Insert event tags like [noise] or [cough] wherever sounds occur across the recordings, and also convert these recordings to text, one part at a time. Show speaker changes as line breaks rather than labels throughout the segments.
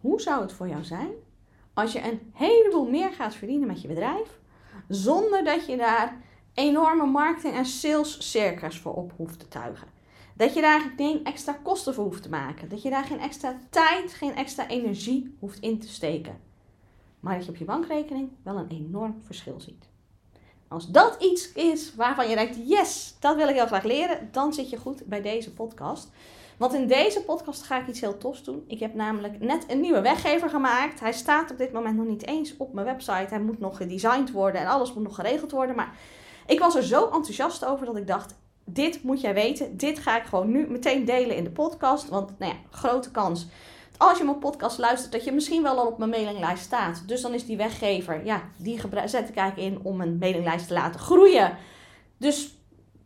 hoe zou het voor jou zijn als je een heleboel meer gaat verdienen met je bedrijf, zonder dat je daar enorme marketing- en salescircus voor op hoeft te tuigen? Dat je daar geen extra kosten voor hoeft te maken. Dat je daar geen extra tijd, geen extra energie hoeft in te steken. Maar dat je op je bankrekening wel een enorm verschil ziet. Als dat iets is waarvan je denkt, yes, dat wil ik heel graag leren, dan zit je goed bij deze podcast. Want in deze podcast ga ik iets heel tofs doen. Ik heb namelijk net een nieuwe weggever gemaakt. Hij staat op dit moment nog niet eens op mijn website. Hij moet nog gedesigned worden en alles moet nog geregeld worden. Maar ik was er zo enthousiast over dat ik dacht, dit moet jij weten. Dit ga ik gewoon nu meteen delen in de podcast. Want nou ja, grote kans. Als je mijn podcast luistert, dat je misschien wel al op mijn mailinglijst staat. Dus dan is die weggever, ja, die zet ik eigenlijk in om een mailinglijst te laten groeien. Dus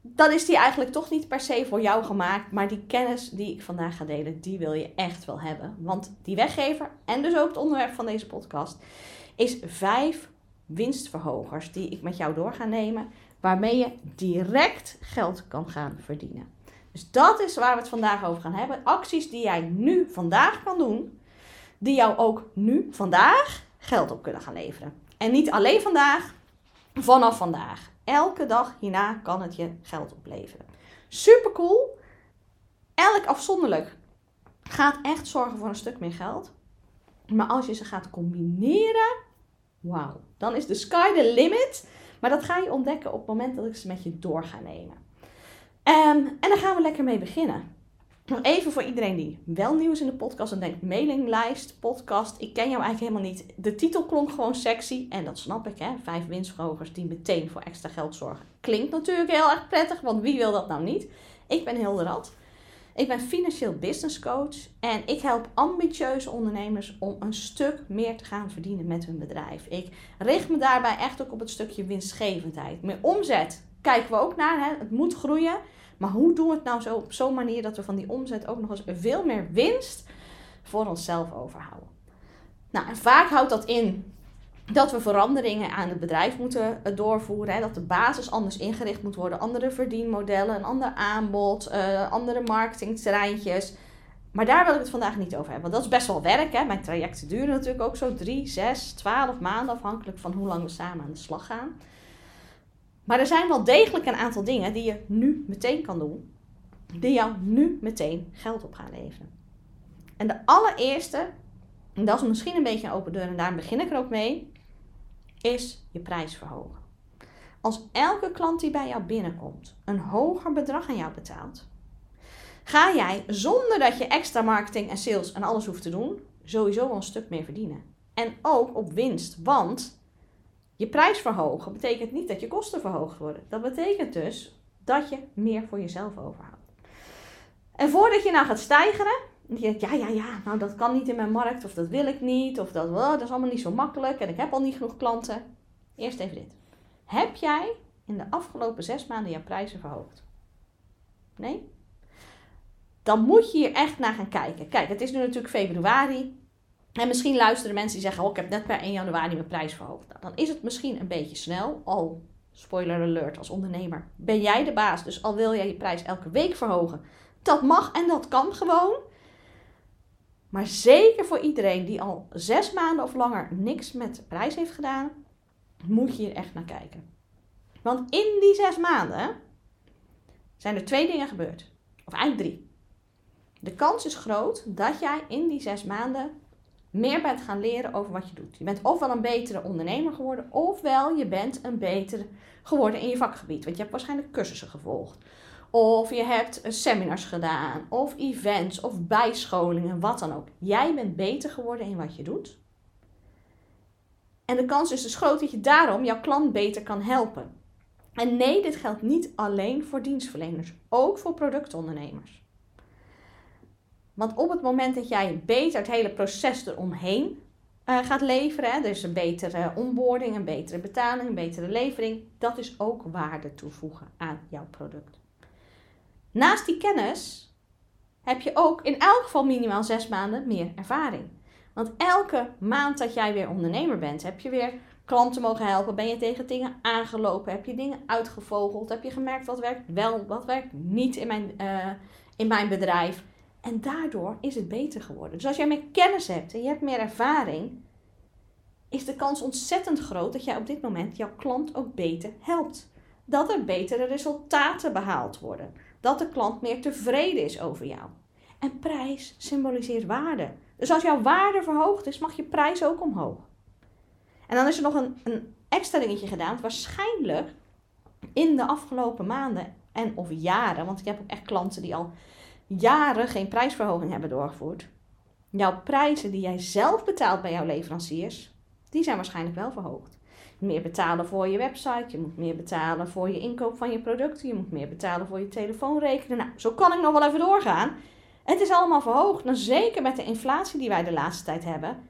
dan is die eigenlijk toch niet per se voor jou gemaakt. Maar die kennis die ik vandaag ga delen, die wil je echt wel hebben. Want die weggever, en dus ook het onderwerp van deze podcast, is vijf winstverhogers die ik met jou door ga nemen waarmee je direct geld kan gaan verdienen. Dus dat is waar we het vandaag over gaan hebben. Acties die jij nu vandaag kan doen, die jou ook nu vandaag geld op kunnen gaan leveren. En niet alleen vandaag, vanaf vandaag. Elke dag hierna kan het je geld opleveren. Super cool. Elk afzonderlijk gaat echt zorgen voor een stuk meer geld. Maar als je ze gaat combineren, wauw, dan is de sky the limit. Maar dat ga je ontdekken op het moment dat ik ze met je door ga nemen. Um, en daar gaan we lekker mee beginnen. Even voor iedereen die wel nieuw is in de podcast en denkt mailinglijst, podcast. Ik ken jou eigenlijk helemaal niet. De titel klonk gewoon sexy en dat snap ik hè. Vijf winstverhogers die meteen voor extra geld zorgen. Klinkt natuurlijk heel erg prettig, want wie wil dat nou niet? Ik ben Hilde Rad. Ik ben financieel business coach en ik help ambitieuze ondernemers om een stuk meer te gaan verdienen met hun bedrijf. Ik richt me daarbij echt ook op het stukje winstgevendheid. Met omzet kijken we ook naar. Hè? Het moet groeien. Maar hoe doen we het nou zo op zo'n manier dat we van die omzet ook nog eens veel meer winst voor onszelf overhouden? Nou, en vaak houdt dat in dat we veranderingen aan het bedrijf moeten eh, doorvoeren. Hè? Dat de basis anders ingericht moet worden. Andere verdienmodellen, een ander aanbod, uh, andere marketingterreintjes. Maar daar wil ik het vandaag niet over hebben. Want dat is best wel werk. Hè? Mijn trajecten duren natuurlijk ook zo 3, 6, 12 maanden. Afhankelijk van hoe lang we samen aan de slag gaan. Maar er zijn wel degelijk een aantal dingen die je nu meteen kan doen. Die jou nu meteen geld op gaan leveren. En de allereerste, en dat is misschien een beetje een open deur en daar begin ik er ook mee, is je prijs verhogen. Als elke klant die bij jou binnenkomt een hoger bedrag aan jou betaalt, ga jij zonder dat je extra marketing en sales en alles hoeft te doen, sowieso wel een stuk meer verdienen. En ook op winst, want je prijs verhogen betekent niet dat je kosten verhoogd worden. Dat betekent dus dat je meer voor jezelf overhoudt. En voordat je nou gaat stijgeren, je denkt, ja, ja, ja, nou dat kan niet in mijn markt, of dat wil ik niet, of dat, oh, dat is allemaal niet zo makkelijk en ik heb al niet genoeg klanten. Eerst even dit. Heb jij in de afgelopen zes maanden je prijzen verhoogd? Nee? Dan moet je hier echt naar gaan kijken. Kijk, het is nu natuurlijk februari. En misschien luisteren mensen die zeggen: Oh, ik heb net per 1 januari mijn prijs verhoogd. Nou, dan is het misschien een beetje snel. Al, spoiler alert, als ondernemer ben jij de baas. Dus al wil jij je prijs elke week verhogen, dat mag en dat kan gewoon. Maar zeker voor iedereen die al zes maanden of langer niks met de prijs heeft gedaan, moet je hier echt naar kijken. Want in die zes maanden zijn er twee dingen gebeurd. Of eigenlijk drie. De kans is groot dat jij in die zes maanden meer bent gaan leren over wat je doet. Je bent ofwel een betere ondernemer geworden, ofwel je bent een betere geworden in je vakgebied. Want je hebt waarschijnlijk cursussen gevolgd. Of je hebt seminars gedaan, of events, of bijscholingen, wat dan ook. Jij bent beter geworden in wat je doet. En de kans is dus groot dat je daarom jouw klant beter kan helpen. En nee, dit geldt niet alleen voor dienstverleners, ook voor productondernemers. Want op het moment dat jij beter het hele proces eromheen uh, gaat leveren, dus een betere onboarding, een betere betaling, een betere levering, dat is ook waarde toevoegen aan jouw product. Naast die kennis heb je ook in elk geval minimaal zes maanden meer ervaring. Want elke maand dat jij weer ondernemer bent, heb je weer klanten mogen helpen, ben je tegen dingen aangelopen, heb je dingen uitgevogeld, heb je gemerkt wat werkt wel, wat werkt niet in mijn, uh, in mijn bedrijf. En daardoor is het beter geworden. Dus als jij meer kennis hebt en je hebt meer ervaring, is de kans ontzettend groot dat jij op dit moment jouw klant ook beter helpt. Dat er betere resultaten behaald worden. Dat de klant meer tevreden is over jou. En prijs symboliseert waarde. Dus als jouw waarde verhoogd is, mag je prijs ook omhoog. En dan is er nog een, een extra dingetje gedaan. Waarschijnlijk in de afgelopen maanden en of jaren, want ik heb ook echt klanten die al jaren geen prijsverhoging hebben doorgevoerd. Jouw prijzen die jij zelf betaalt bij jouw leveranciers, die zijn waarschijnlijk wel verhoogd. Meer betalen voor je website, je moet meer betalen voor je inkoop van je producten, je moet meer betalen voor je telefoonrekening. Nou, zo kan ik nog wel even doorgaan. Het is allemaal verhoogd. Nou, zeker met de inflatie die wij de laatste tijd hebben.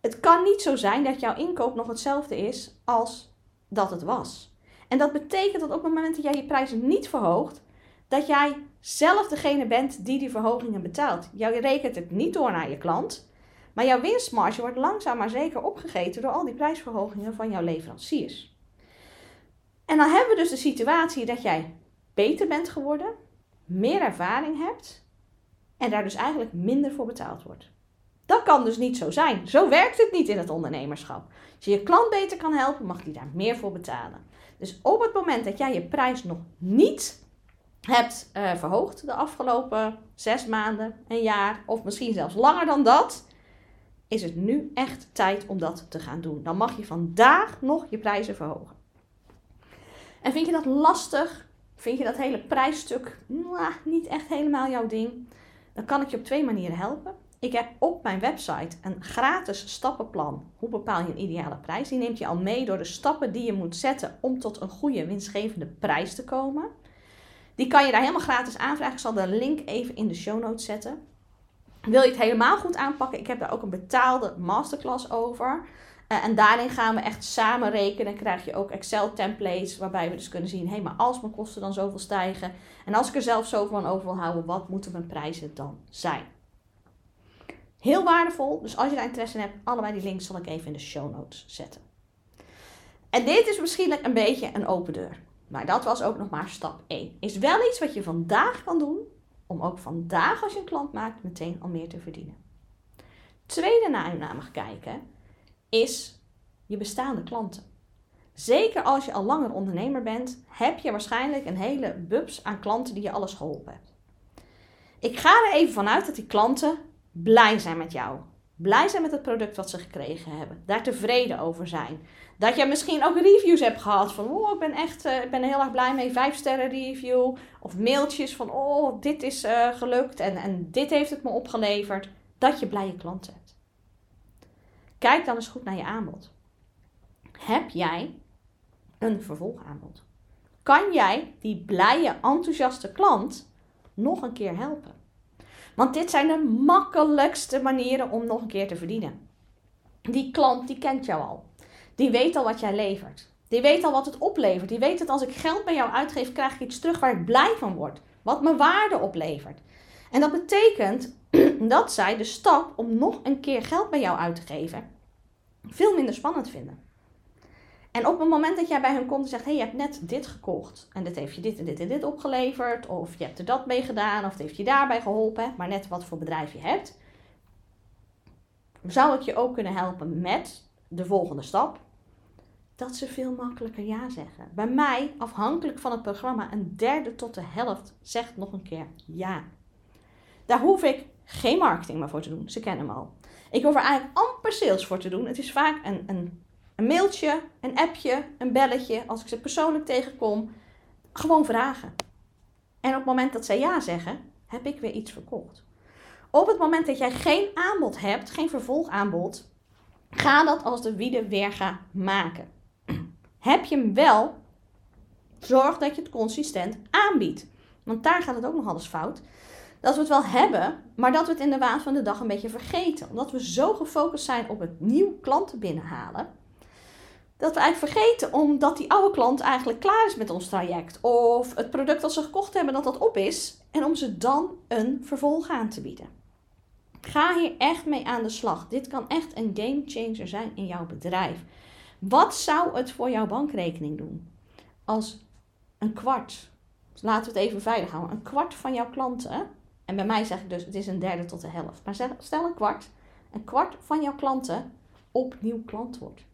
Het kan niet zo zijn dat jouw inkoop nog hetzelfde is als dat het was. En dat betekent dat op het moment dat jij je prijzen niet verhoogt, dat jij zelf degene bent die die verhogingen betaalt. Jij rekent het niet door naar je klant, maar jouw winstmarge wordt langzaam maar zeker opgegeten door al die prijsverhogingen van jouw leveranciers. En dan hebben we dus de situatie dat jij beter bent geworden, meer ervaring hebt en daar dus eigenlijk minder voor betaald wordt. Dat kan dus niet zo zijn. Zo werkt het niet in het ondernemerschap. Als je je klant beter kan helpen, mag die daar meer voor betalen. Dus op het moment dat jij je prijs nog niet hebt uh, verhoogd de afgelopen zes maanden, een jaar of misschien zelfs langer dan dat, is het nu echt tijd om dat te gaan doen. Dan mag je vandaag nog je prijzen verhogen. En vind je dat lastig? Vind je dat hele prijsstuk niet echt helemaal jouw ding? Dan kan ik je op twee manieren helpen. Ik heb op mijn website een gratis stappenplan. Hoe bepaal je een ideale prijs? Die neemt je al mee door de stappen die je moet zetten om tot een goede winstgevende prijs te komen. Die kan je daar helemaal gratis aanvragen. Ik zal de link even in de show notes zetten. Wil je het helemaal goed aanpakken? Ik heb daar ook een betaalde masterclass over. Uh, en daarin gaan we echt samen rekenen. Krijg je ook Excel templates waarbij we dus kunnen zien: hé, maar als mijn kosten dan zoveel stijgen en als ik er zelf zoveel van over wil houden, wat moeten mijn prijzen dan zijn? Heel waardevol. Dus als je daar interesse in hebt, allebei die links zal ik even in de show notes zetten. En dit is misschien een beetje een open deur. Maar dat was ook nog maar stap 1. Is wel iets wat je vandaag kan doen om ook vandaag als je een klant maakt meteen al meer te verdienen. Tweede naar je kijken is je bestaande klanten. Zeker als je al langer ondernemer bent, heb je waarschijnlijk een hele bubs aan klanten die je alles geholpen hebt. Ik ga er even vanuit dat die klanten blij zijn met jou. Blij zijn met het product wat ze gekregen hebben. Daar tevreden over zijn. Dat je misschien ook reviews hebt gehad van, oh, ik ben echt, uh, ik ben heel erg blij mee, vijf sterren review. Of mailtjes van, oh, dit is uh, gelukt en, en dit heeft het me opgeleverd. Dat je blije klanten hebt. Kijk dan eens goed naar je aanbod. Heb jij een vervolgaanbod? Kan jij die blije, enthousiaste klant nog een keer helpen? Want dit zijn de makkelijkste manieren om nog een keer te verdienen. Die klant die kent jou al. Die weet al wat jij levert. Die weet al wat het oplevert. Die weet dat als ik geld bij jou uitgeef, krijg ik iets terug waar ik blij van word. Wat me waarde oplevert. En dat betekent [clears throat] dat zij de stap om nog een keer geld bij jou uit te geven veel minder spannend vinden. En op het moment dat jij bij hun komt en zegt: hey, je hebt net dit gekocht. En dit heeft je dit en dit en dit opgeleverd. Of je hebt er dat mee gedaan. Of het heeft je daarbij geholpen. Maar net wat voor bedrijf je hebt. Zou ik je ook kunnen helpen met de volgende stap? Dat ze veel makkelijker ja zeggen. Bij mij, afhankelijk van het programma, een derde tot de helft zegt nog een keer ja. Daar hoef ik geen marketing meer voor te doen. Ze kennen me al. Ik hoef er eigenlijk amper sales voor te doen. Het is vaak een, een een mailtje, een appje, een belletje, als ik ze persoonlijk tegenkom, gewoon vragen. En op het moment dat zij ja zeggen, heb ik weer iets verkocht. Op het moment dat jij geen aanbod hebt, geen vervolgaanbod, ga dat als de wiede weer gaan maken. Heb je hem wel, zorg dat je het consistent aanbiedt. Want daar gaat het ook nog alles fout. Dat we het wel hebben, maar dat we het in de waan van de dag een beetje vergeten. Omdat we zo gefocust zijn op het nieuw klanten binnenhalen dat we eigenlijk vergeten omdat die oude klant eigenlijk klaar is met ons traject. Of het product dat ze gekocht hebben, dat dat op is. En om ze dan een vervolg aan te bieden. Ga hier echt mee aan de slag. Dit kan echt een game changer zijn in jouw bedrijf. Wat zou het voor jouw bankrekening doen? Als een kwart, laten we het even veilig houden, een kwart van jouw klanten En bij mij zeg ik dus, het is een derde tot de helft. Maar stel een kwart. Een kwart van jouw klanten opnieuw klant wordt.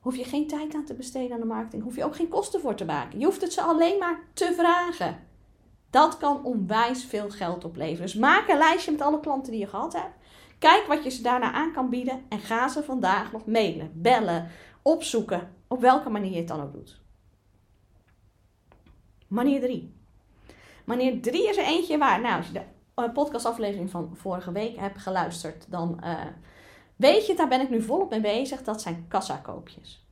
Hoef je geen tijd aan te besteden aan de marketing. Hoef je ook geen kosten voor te maken. Je hoeft het ze alleen maar te vragen. Dat kan onwijs veel geld opleveren. Dus maak een lijstje met alle klanten die je gehad hebt. Kijk wat je ze daarna aan kan bieden. En ga ze vandaag nog mailen, bellen, opzoeken. Op welke manier je het dan ook doet. Manier 3. Manier 3 is er eentje waar, nou, als je de eh, podcastaflevering van vorige week hebt geluisterd, dan uh, weet je, daar ben ik nu volop mee bezig. Dat zijn kassakoopjes.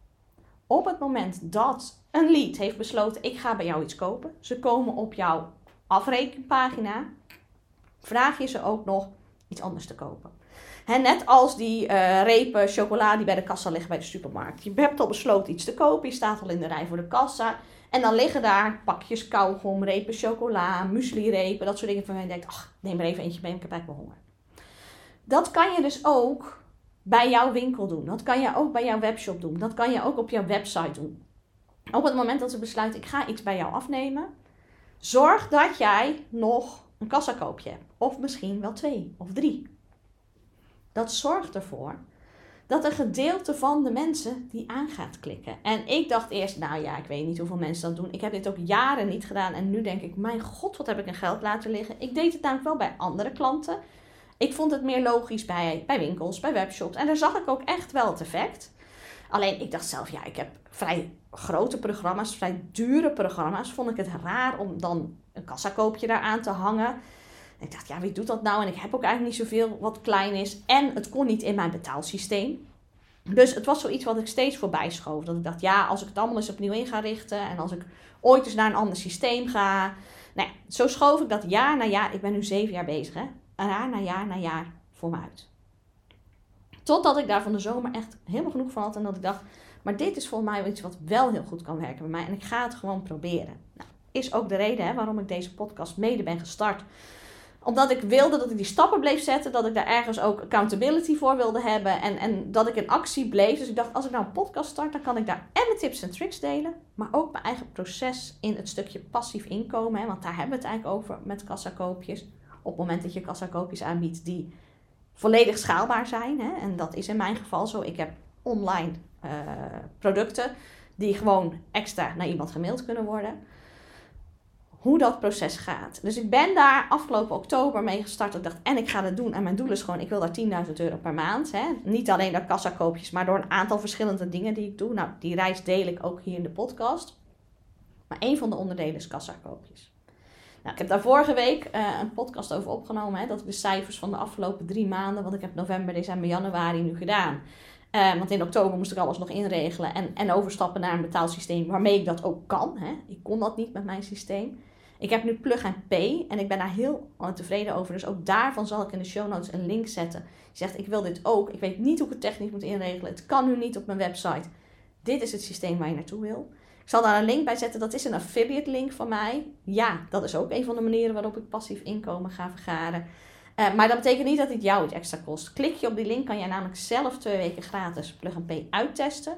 Op het moment dat een lead heeft besloten, ik ga bij jou iets kopen. Ze komen op jouw afrekenpagina. Vraag je ze ook nog iets anders te kopen. net als die uh, repen chocola die bij de kassa liggen bij de supermarkt. Je hebt al besloten iets te kopen. Je staat al in de rij voor de kassa. En dan liggen daar pakjes kauwgom, repen chocola, muesli-repen, dat soort dingen van je denkt, ach, neem er even eentje mee, ik heb eigenlijk wel honger. Dat kan je dus ook bij jouw winkel doen. Dat kan je ook bij jouw webshop doen. Dat kan je ook op jouw website doen. Op het moment dat ze besluiten, ik ga iets bij jou afnemen, zorg dat jij nog een kassakoopje hebt. Of misschien wel twee of drie. Dat zorgt ervoor dat een gedeelte van de mensen die aan gaat klikken. En ik dacht eerst, nou ja, ik weet niet hoeveel mensen dat doen. Ik heb dit ook jaren niet gedaan. En nu denk ik, mijn god, wat heb ik een geld laten liggen. Ik deed het namelijk wel bij andere klanten. Ik vond het meer logisch bij, bij winkels, bij webshops. En daar zag ik ook echt wel het effect. Alleen ik dacht zelf, ja, ik heb vrij grote programma's, vrij dure programma's. Vond ik het raar om dan een kassakoopje daar aan te hangen. ik dacht, ja, wie doet dat nou? En ik heb ook eigenlijk niet zoveel wat klein is. En het kon niet in mijn betaalsysteem. Dus het was zoiets wat ik steeds voorbij schoof. Dat ik dacht, ja, als ik het allemaal eens opnieuw in ga richten. En als ik ooit eens naar een ander systeem ga. Nou ja, zo schoof ik dat jaar na jaar. Ik ben nu zeven jaar bezig, hè. Jaar na jaar na jaar voor me uit. Totdat ik daar van de zomer echt helemaal genoeg van had. En dat ik dacht, maar dit is volgens mij iets wat wel heel goed kan werken bij mij. En ik ga het gewoon proberen. Nou, is ook de reden hè, waarom ik deze podcast mede ben gestart omdat ik wilde dat ik die stappen bleef zetten. Dat ik daar ergens ook accountability voor wilde hebben. En, en dat ik in actie bleef. Dus ik dacht, als ik nou een podcast start, dan kan ik daar en mijn tips en tricks delen. Maar ook mijn eigen proces in het stukje passief inkomen. Hè, want daar hebben we het eigenlijk over met kassakoopjes. Op het moment dat je kassakoopjes aanbiedt die volledig schaalbaar zijn. Hè, en dat is in mijn geval zo. Ik heb online uh, producten die gewoon extra naar iemand gemaild kunnen worden hoe dat proces gaat. Dus ik ben daar afgelopen oktober mee gestart. Ik dacht, en ik ga dat doen. En mijn doel is gewoon, ik wil daar 10.000 euro per maand. Hè. Niet alleen door kassakoopjes, maar door een aantal verschillende dingen die ik doe. Nou, die reis deel ik ook hier in de podcast. Maar een van de onderdelen is kassakoopjes. Nou, ik heb daar vorige week uh, een podcast over opgenomen. Hè, dat ik de cijfers van de afgelopen drie maanden, want ik heb november, december, januari nu gedaan. Uh, want in oktober moest ik alles nog inregelen en, en overstappen naar een betaalsysteem waarmee ik dat ook kan. Hè. Ik kon dat niet met mijn systeem. Ik heb nu Plug and Pay en ik ben daar heel tevreden over. Dus ook daarvan zal ik in de show notes een link zetten. Je zegt, ik wil dit ook. Ik weet niet hoe ik het technisch moet inregelen. Het kan nu niet op mijn website. Dit is het systeem waar je naartoe wil. Ik zal daar een link bij zetten. Dat is een affiliate link van mij. Ja, dat is ook een van de manieren waarop ik passief inkomen ga vergaren. Uh, maar dat betekent niet dat het jou iets extra kost. Klik je op die link, kan jij namelijk zelf twee weken gratis Plug and Pay uittesten.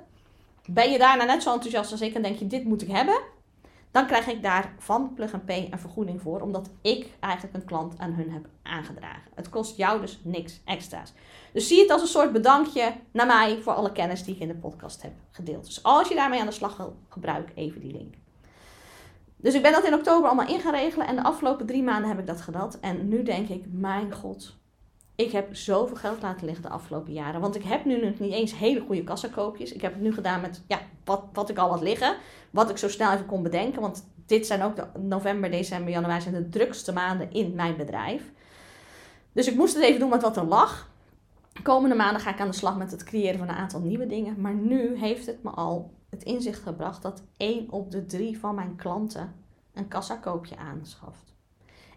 Ben je daarna net zo enthousiast als ik en denk je, dit moet ik hebben? Dan krijg ik daar van Plug Pay een vergoeding voor, omdat ik eigenlijk een klant aan hun heb aangedragen. Het kost jou dus niks extra's. Dus zie het als een soort bedankje naar mij voor alle kennis die ik in de podcast heb gedeeld. Dus als je daarmee aan de slag wil, gebruik even die link. Dus ik ben dat in oktober allemaal in gaan regelen en de afgelopen drie maanden heb ik dat gedaan. En nu denk ik, mijn god, ik heb zoveel geld laten liggen de afgelopen jaren. Want ik heb nu nog niet eens hele goede kassakoopjes. Ik heb het nu gedaan met ja, wat, wat ik al had liggen. Wat ik zo snel even kon bedenken. Want dit zijn ook de november, december, januari zijn de drukste maanden in mijn bedrijf. Dus ik moest het even doen met wat er lag. Komende maanden ga ik aan de slag met het creëren van een aantal nieuwe dingen. Maar nu heeft het me al het inzicht gebracht dat één op de drie van mijn klanten een kassakoopje aanschaft.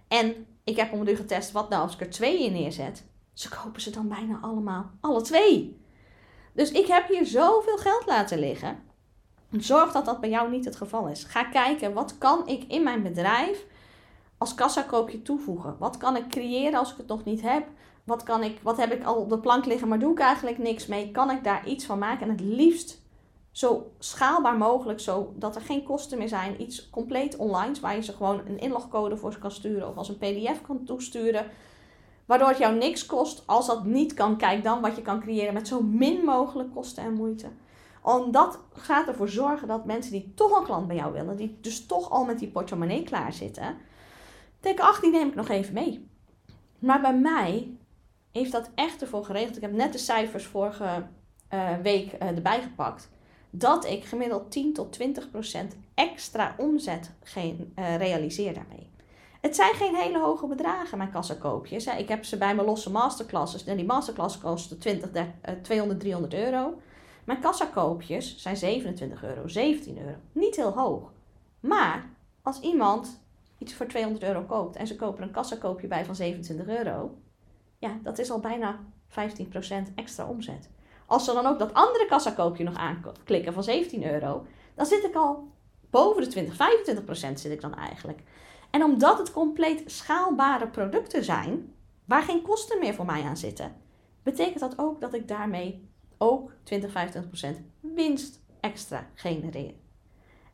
En ik heb om nu getest, wat nou als ik er twee in neerzet? Ze kopen ze dan bijna allemaal, alle twee. Dus ik heb hier zoveel geld laten liggen. Zorg dat dat bij jou niet het geval is. Ga kijken, wat kan ik in mijn bedrijf als kassakoopje toevoegen? Wat kan ik creëren als ik het nog niet heb? Wat, kan ik, wat heb ik al op de plank liggen, maar doe ik eigenlijk niks mee? Kan ik daar iets van maken? En het liefst zo schaalbaar mogelijk, zodat er geen kosten meer zijn. Iets compleet online, waar je ze gewoon een inlogcode voor kan sturen of als een pdf kan toesturen. Waardoor het jou niks kost. Als dat niet kan, kijk dan wat je kan creëren met zo min mogelijk kosten en moeite. Omdat gaat ervoor zorgen dat mensen die toch een klant bij jou willen, die dus toch al met die portemonnee klaar zitten, denken, ach, die neem ik nog even mee. Maar bij mij heeft dat echt ervoor geregeld. Ik heb net de cijfers vorige uh, week uh, erbij gepakt. Dat ik gemiddeld 10 tot 20 procent extra omzet geen, uh, realiseer daarmee. Het zijn geen hele hoge bedragen, mijn kassakoopjes. Ik heb ze bij mijn losse masterclasses. En die masterclass kosten 20, 200, 300 euro. Mijn kassakoopjes zijn 27 euro, 17 euro. Niet heel hoog. Maar als iemand iets voor 200 euro koopt en ze kopen een kassakoopje bij van 27 euro, ja, dat is al bijna 15% extra omzet. Als ze dan ook dat andere kassakoopje nog aanklikken van 17 euro, dan zit ik al boven de 20, 25% zit ik dan eigenlijk. En omdat het compleet schaalbare producten zijn, waar geen kosten meer voor mij aan zitten, betekent dat ook dat ik daarmee ook 20, 25% winst extra genereer.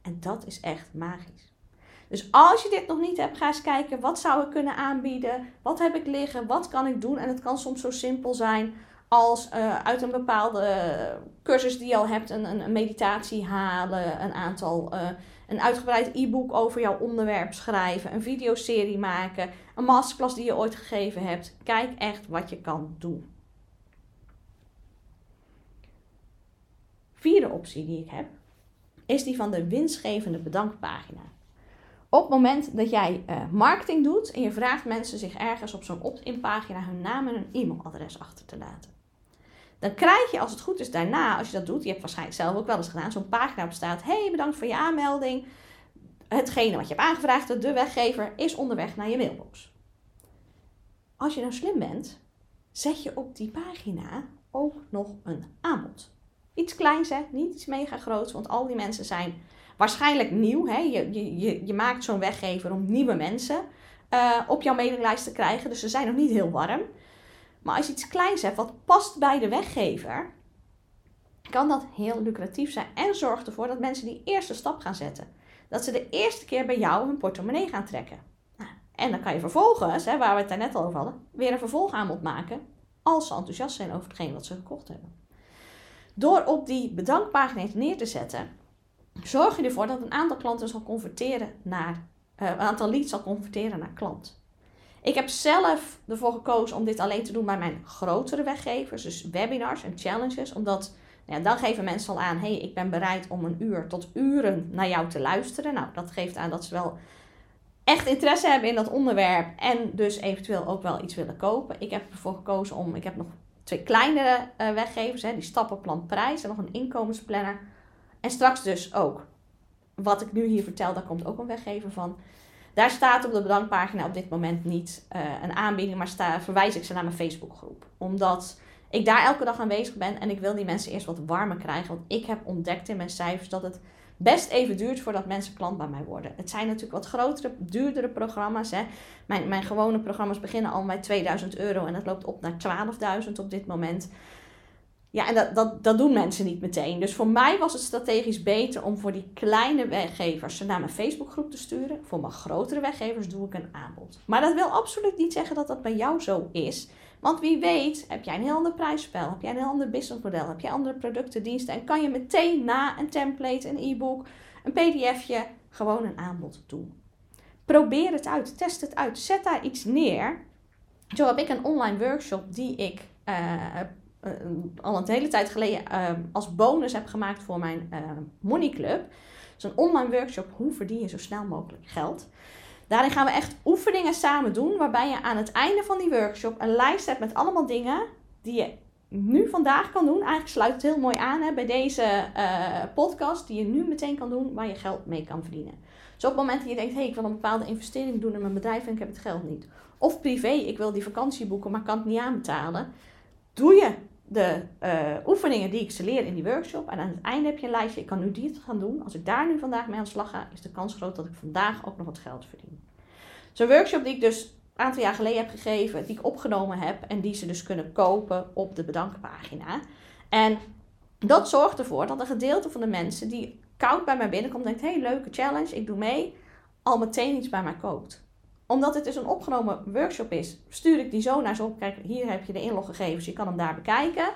En dat is echt magisch. Dus als je dit nog niet hebt, ga eens kijken wat zou ik kunnen aanbieden, wat heb ik liggen, wat kan ik doen. En het kan soms zo simpel zijn als uh, uit een bepaalde cursus die je al hebt, een, een, meditatie halen, een aantal, uh, een uitgebreid e-book over jouw onderwerp schrijven, een videoserie maken, een masterclass die je ooit gegeven hebt. Kijk echt wat je kan doen. Vierde optie die ik heb, is die van de winstgevende bedankpagina. Op het moment dat jij uh, marketing doet en je vraagt mensen zich ergens op zo'n opt-in pagina hun naam en hun e-mailadres achter te laten. Dan krijg je als het goed is daarna, als je dat doet, je hebt waarschijnlijk zelf ook wel eens gedaan, zo'n pagina bestaat. Hey, bedankt voor je aanmelding. Hetgene wat je hebt aangevraagd, de weggever, is onderweg naar je mailbox. Als je nou slim bent, zet je op die pagina ook nog een aanbod. Iets kleins, hè? niet iets mega groots, want al die mensen zijn waarschijnlijk nieuw. Hè? Je, je, je maakt zo'n weggever om nieuwe mensen uh, op jouw mailinglijst te krijgen, dus ze zijn nog niet heel warm. Maar als je iets kleins hebt wat past bij de weggever, kan dat heel lucratief zijn en zorgt ervoor dat mensen die eerste stap gaan zetten. Dat ze de eerste keer bij jou hun portemonnee gaan trekken. Nou, en dan kan je vervolgens, hè, waar we het net al over hadden, weer een vervolgaanbod maken als ze enthousiast zijn over hetgeen wat ze gekocht hebben. Door op die bedankpagina neer te zetten, zorg je ervoor dat een aantal klanten zal converteren naar, uh, een aantal leads zal converteren naar klant. Ik heb zelf ervoor gekozen om dit alleen te doen bij mijn grotere weggevers, dus webinars en challenges, omdat nou ja, dan geven mensen al aan, hey, ik ben bereid om een uur tot uren naar jou te luisteren. Nou, dat geeft aan dat ze wel echt interesse hebben in dat onderwerp en dus eventueel ook wel iets willen kopen. Ik heb ervoor gekozen om, ik heb nog twee kleinere uh, weggevers, hè, die stappenplan prijs en nog een inkomensplanner. En straks dus ook, wat ik nu hier vertel, daar komt ook een weggever van. Daar staat op de bedankpagina op dit moment niet uh, een aanbieding, maar sta, verwijs ik ze naar mijn Facebookgroep. Omdat ik daar elke dag aanwezig ben en ik wil die mensen eerst wat warmer krijgen. Want ik heb ontdekt in mijn cijfers dat het best even duurt voordat mensen klant bij mij worden. Het zijn natuurlijk wat grotere, duurdere programma's. Hè. Mijn, mijn gewone programma's beginnen al bij 2000 euro en dat loopt op naar 12.000 op dit moment. Ja, en dat, dat, dat doen mensen niet meteen. Dus voor mij was het strategisch beter om voor die kleine weggevers ze naar mijn Facebookgroep te sturen. Voor mijn grotere weggevers doe ik een aanbod. Maar dat wil absoluut niet zeggen dat dat bij jou zo is. Want wie weet, heb jij een heel ander prijsspel, heb jij een heel ander businessmodel, heb jij andere producten, diensten en kan je meteen na een template, een e-book, een pdfje gewoon een aanbod doen. Probeer het uit, test het uit, zet daar iets neer. Zo heb ik een online workshop die ik uh, uh, al een hele tijd geleden uh, als bonus heb gemaakt voor mijn uh, Money Club. Dus een online workshop, hoe verdien je zo snel mogelijk geld. Daarin gaan we echt oefeningen samen doen, waarbij je aan het einde van die workshop een lijst hebt met allemaal dingen die je nu vandaag kan doen. Eigenlijk sluit het heel mooi aan hè, bij deze podcast, die je nu meteen kan doen, waar je geld mee kan verdienen. Dus op het moment dat je denkt, hé, hey, ik wil een bepaalde investering doen in mijn bedrijf en ik heb het geld niet. Of privé, ik wil die vakantie boeken, maar kan het niet aanbetalen. Doe je de uh, oefeningen die ik ze leer in die workshop. En aan het einde heb je een lijstje. Ik kan nu die gaan doen. Als ik daar nu vandaag mee aan de slag ga, is de kans groot dat ik vandaag ook nog wat geld verdien. Zo'n workshop die ik dus een aantal jaar geleden heb gegeven, die ik opgenomen heb en die ze dus kunnen kopen op de bedankpagina. En Dat zorgt ervoor dat een gedeelte van de mensen die koud bij mij binnenkomt, denkt: hey, leuke challenge, ik doe mee, al meteen iets bij mij koopt. Omdat het dus een opgenomen workshop is, stuur ik die zo naar ze op. Kijk, hier heb je de inloggegevens, je kan hem daar bekijken.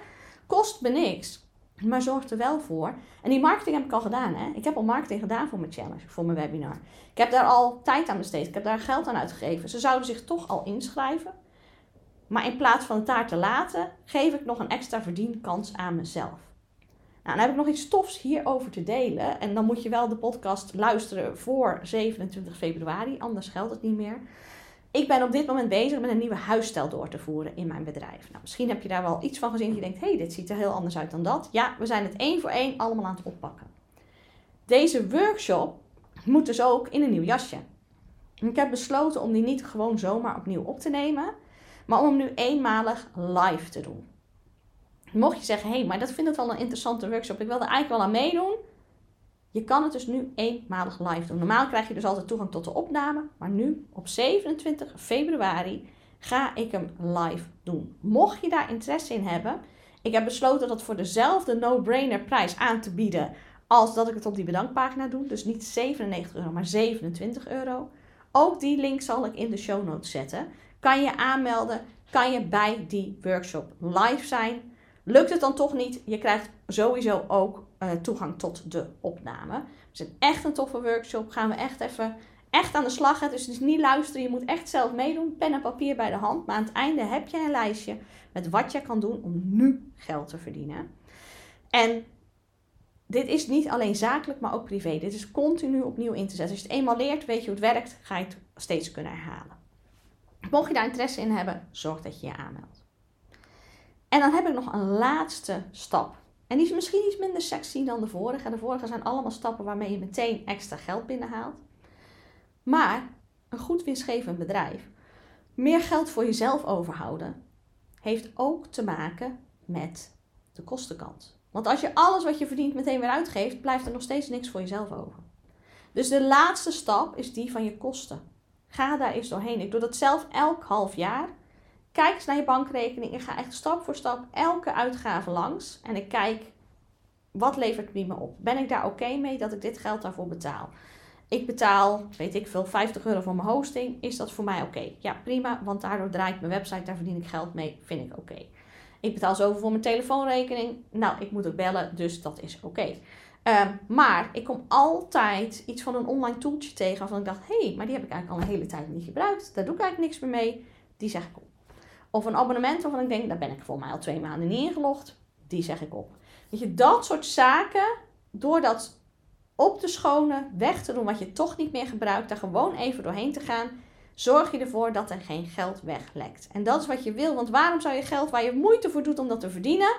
Kost me niks. Maar zorgt er wel voor. En die marketing heb ik al gedaan. Hè? Ik heb al marketing gedaan voor mijn challenge, voor mijn webinar. Ik heb daar al tijd aan besteed. Ik heb daar geld aan uitgegeven. Ze zouden zich toch al inschrijven. Maar in plaats van het daar te laten, geef ik nog een extra verdienkans aan mezelf. Nou, dan heb ik nog iets tofs hierover te delen. En dan moet je wel de podcast luisteren voor 27 februari, anders geldt het niet meer. Ik ben op dit moment bezig met een nieuwe huisstijl door te voeren in mijn bedrijf. Nou, misschien heb je daar wel iets van gezien je denkt, hé, hey, dit ziet er heel anders uit dan dat. Ja, we zijn het één voor één allemaal aan het oppakken. Deze workshop moet dus ook in een nieuw jasje. Ik heb besloten om die niet gewoon zomaar opnieuw op te nemen, maar om hem nu eenmalig live te doen. Mocht je zeggen, hé, hey, maar dat vind ik wel een interessante workshop, ik wil er eigenlijk wel aan meedoen. Je kan het dus nu eenmalig live doen. Normaal krijg je dus altijd toegang tot de opname, maar nu op 27 februari ga ik hem live doen. Mocht je daar interesse in hebben, ik heb besloten dat voor dezelfde no-brainer prijs aan te bieden als dat ik het op die bedankpagina doe. Dus niet 97 euro, maar 27 euro. Ook die link zal ik in de show notes zetten. Kan je aanmelden, kan je bij die workshop live zijn. Lukt het dan toch niet? Je krijgt sowieso ook uh, toegang tot de opname. Het is echt een toffe workshop. Gaan we echt even echt aan de slag. Hè? Dus het is niet luisteren. Je moet echt zelf meedoen. Pen en papier bij de hand. Maar aan het einde heb je een lijstje met wat je kan doen om nu geld te verdienen. En dit is niet alleen zakelijk, maar ook privé. Dit is continu opnieuw in te zetten. Als je het eenmaal leert, weet je hoe het werkt, ga je het steeds kunnen herhalen. Mocht je daar interesse in hebben, zorg dat je je aanmeldt. En dan heb ik nog een laatste stap. En die is misschien iets minder sexy dan de vorige. De vorige zijn allemaal stappen waarmee je meteen extra geld binnenhaalt. Maar een goed winstgevend bedrijf, meer geld voor jezelf overhouden, heeft ook te maken met de kostenkant. Want als je alles wat je verdient meteen weer uitgeeft, blijft er nog steeds niks voor jezelf over. Dus de laatste stap is die van je kosten. Ga daar eens doorheen. Ik doe dat zelf elk half jaar. Kijk eens naar je bankrekening. Ik ga echt stap voor stap elke uitgave langs. En ik kijk, wat levert me op? Ben ik daar oké mee dat ik dit geld daarvoor betaal? Ik betaal, weet ik veel, 50 euro voor mijn hosting. Is dat voor mij oké? Ja, prima, want daardoor draait mijn website, daar verdien ik geld mee. Vind ik oké. Ik betaal zoveel voor mijn telefoonrekening. Nou, ik moet ook bellen, dus dat is oké. Ehm, maar ik kom altijd iets van een online tooltje tegen waarvan ik dacht: hé, hey, maar die heb ik eigenlijk al een hele tijd niet gebruikt. Daar doe ik eigenlijk niks meer mee. Die zeg ik op. Of een abonnement waarvan ik denk, daar ben ik voor mij al twee maanden niet ingelogd. Die zeg ik op. Weet je, dat soort zaken, door dat op te schonen, weg te doen wat je toch niet meer gebruikt, daar gewoon even doorheen te gaan, zorg je ervoor dat er geen geld weglekt. En dat is wat je wil, want waarom zou je geld waar je moeite voor doet om dat te verdienen,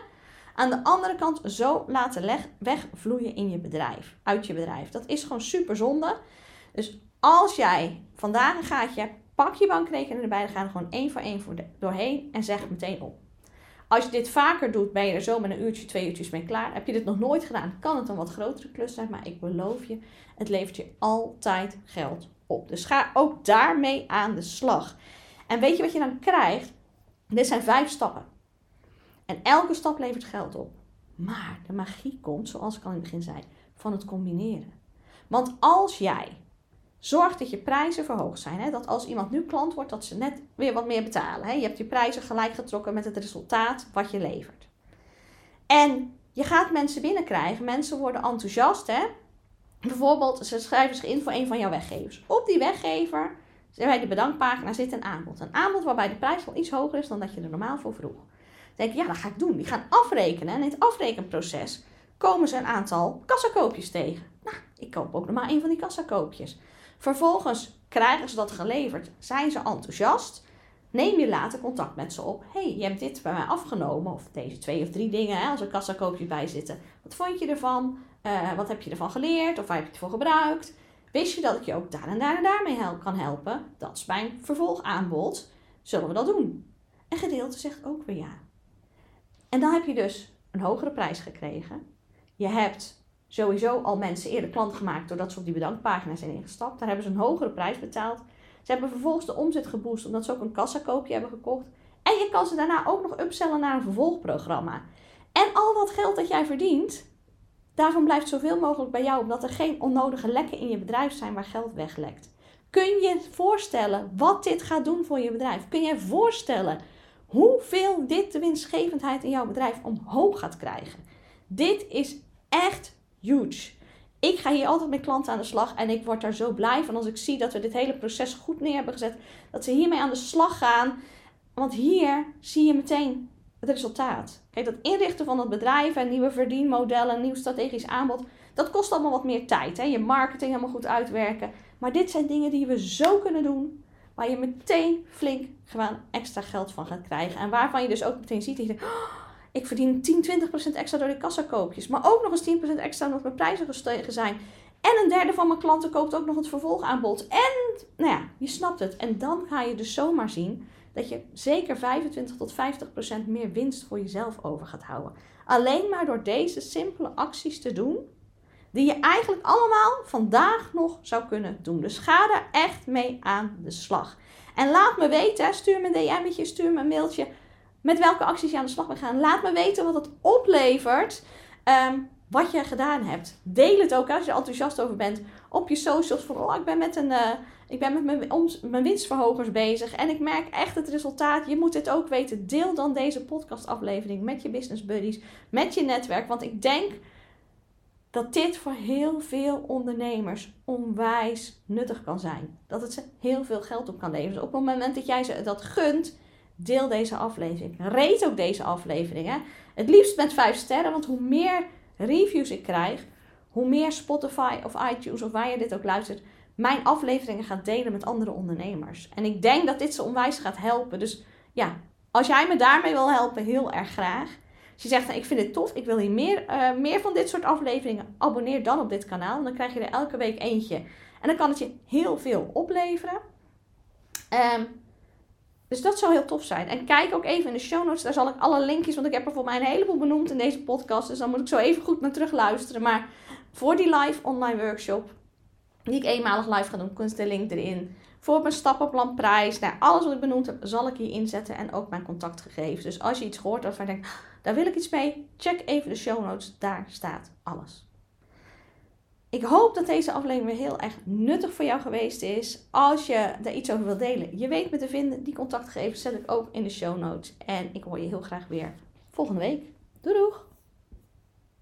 aan de andere kant zo laten wegvloeien in je bedrijf, uit je bedrijf? Dat is gewoon super zonde. Dus als jij vandaag een gaatje Pak je bankrekening erbij, dan ga er gewoon één voor één voor doorheen en zeg het meteen op. Als je dit vaker doet, ben je er zo met een uurtje, twee uurtjes mee klaar. Heb je dit nog nooit gedaan, kan het een wat grotere klus zijn. Maar ik beloof je, het levert je altijd geld op. Dus ga ook daarmee aan de slag. En weet je wat je dan krijgt? Dit zijn vijf stappen. En elke stap levert geld op. Maar de magie komt, zoals ik al in het begin zei, van het combineren. Want als jij Zorg dat je prijzen verhoogd zijn. Hè? Dat als iemand nu klant wordt, dat ze net weer wat meer betalen. Hè? Je hebt je prijzen gelijk getrokken met het resultaat wat je levert. En je gaat mensen binnenkrijgen. Mensen worden enthousiast. Hè? Bijvoorbeeld, ze schrijven zich in voor een van jouw weggevers. Op die weggever, bij de bedankpagina, zit een aanbod. Een aanbod waarbij de prijs wel iets hoger is dan dat je er normaal voor vroeg. Dan denk je, ja, dat ga ik doen. Die gaan afrekenen. En in het afrekenproces komen ze een aantal kassakoopjes tegen. Ik koop ook nog maar een van die kassakoopjes. Vervolgens krijgen ze dat geleverd, zijn ze enthousiast. Neem je later contact met ze op. hey, je hebt dit bij mij afgenomen. Of deze twee of drie dingen, hè, als er kassakoopjes bij zitten. Wat vond je ervan? Uh, wat heb je ervan geleerd? Of waar heb je het voor gebruikt? Wist je dat ik je ook daar en daar en daarmee help, kan helpen? Dat is mijn vervolgaanbod. Zullen we dat doen? En gedeelte zegt ook weer ja. En dan heb je dus een hogere prijs gekregen. Je hebt sowieso al mensen eerder klant gemaakt doordat ze op die bedankpagina zijn ingestapt. Daar hebben ze een hogere prijs betaald. Ze hebben vervolgens de omzet geboost omdat ze ook een kassakoopje hebben gekocht. En je kan ze daarna ook nog upsellen naar een vervolgprogramma. En al dat geld dat jij verdient, daarvan blijft zoveel mogelijk bij jou, omdat er geen onnodige lekken in je bedrijf zijn waar geld weglekt. Kun je voorstellen wat dit gaat doen voor je bedrijf? Kun je voorstellen hoeveel dit de winstgevendheid in jouw bedrijf omhoog gaat krijgen? Dit is echt huge. Ik ga hier altijd met klanten aan de slag en ik word daar zo blij van als ik zie dat we dit hele proces goed neer hebben gezet. Dat ze hiermee aan de slag gaan. Want hier zie je meteen het resultaat. Kijk, dat inrichten van het bedrijf en nieuwe verdienmodellen, nieuw strategisch aanbod, dat kost allemaal wat meer tijd. Hè? Je marketing helemaal goed uitwerken. Maar dit zijn dingen die we zo kunnen doen, waar je meteen flink gewoon extra geld van gaat krijgen. En waarvan je dus ook meteen ziet dat je denkt, oh, ik verdien 10, 20% extra door die kassakoopjes. Maar ook nog eens 10% extra omdat mijn prijzen gestegen zijn. En een derde van mijn klanten koopt ook nog het vervolgaanbod. En, nou ja, je snapt het. En dan ga je dus zomaar zien dat je zeker 25 tot 50% meer winst voor jezelf over gaat houden. Alleen maar door deze simpele acties te doen, die je eigenlijk allemaal vandaag nog zou kunnen doen. Dus ga er echt mee aan de slag. En laat me weten, stuur me een DM'tje, stuur me een mailtje met welke acties je aan de slag bent gaan. Laat me weten wat het oplevert. Ehm, wat je gedaan hebt. Deel het ook als je enthousiast over bent op je socials. Oh, ik ben met, een, uh, ik ben met mijn, mijn winstverhogers bezig. En ik merk echt het resultaat. Je moet dit ook weten. Deel dan deze podcastaflevering met je business buddies. Met je netwerk. Want ik denk dat dit voor heel veel ondernemers onwijs nuttig kan zijn. Dat het ze heel veel geld op kan leveren. Dus op het moment dat jij ze dat gunt deel deze aflevering. Rate ook deze aflevering. Hè? Het liefst met 5 sterren, want hoe meer reviews ik krijg, hoe meer Spotify of iTunes of waar je dit ook luistert, mijn afleveringen gaat delen met andere ondernemers. En ik denk dat dit ze onwijs gaat helpen. Dus ja, als jij me daarmee wil helpen, heel erg graag. Als je zegt, nou, ik vind het tof, ik wil hier meer, uh, meer van dit soort afleveringen, abonneer dan op dit kanaal. Dan krijg je er elke week eentje. En dan kan het je heel veel opleveren. Um, dus dat zou heel tof zijn. En kijk ook even in de show notes. Daar zal ik alle linkjes, want ik heb er voor mij een heleboel benoemd in deze podcast. Dus dan moet ik zo even goed naar terug luisteren. Maar voor die live online workshop, die ik eenmalig live ga doen, kunst de link erin. Voor mijn stappenplan prijs. Nou, alles wat ik benoemd heb, zal ik hier inzetten. En ook mijn contactgegevens. Dus als je iets hoort waarvan je denkt, ah, daar wil ik iets mee. Check even de show notes. Daar staat alles. Ik hoop dat deze aflevering heel erg nuttig voor jou geweest is. Als je daar iets over wilt delen, je weet me te vinden. Die contactgegevens zet ik ook in de show notes. En ik hoor je heel graag weer volgende week. Doei doeg!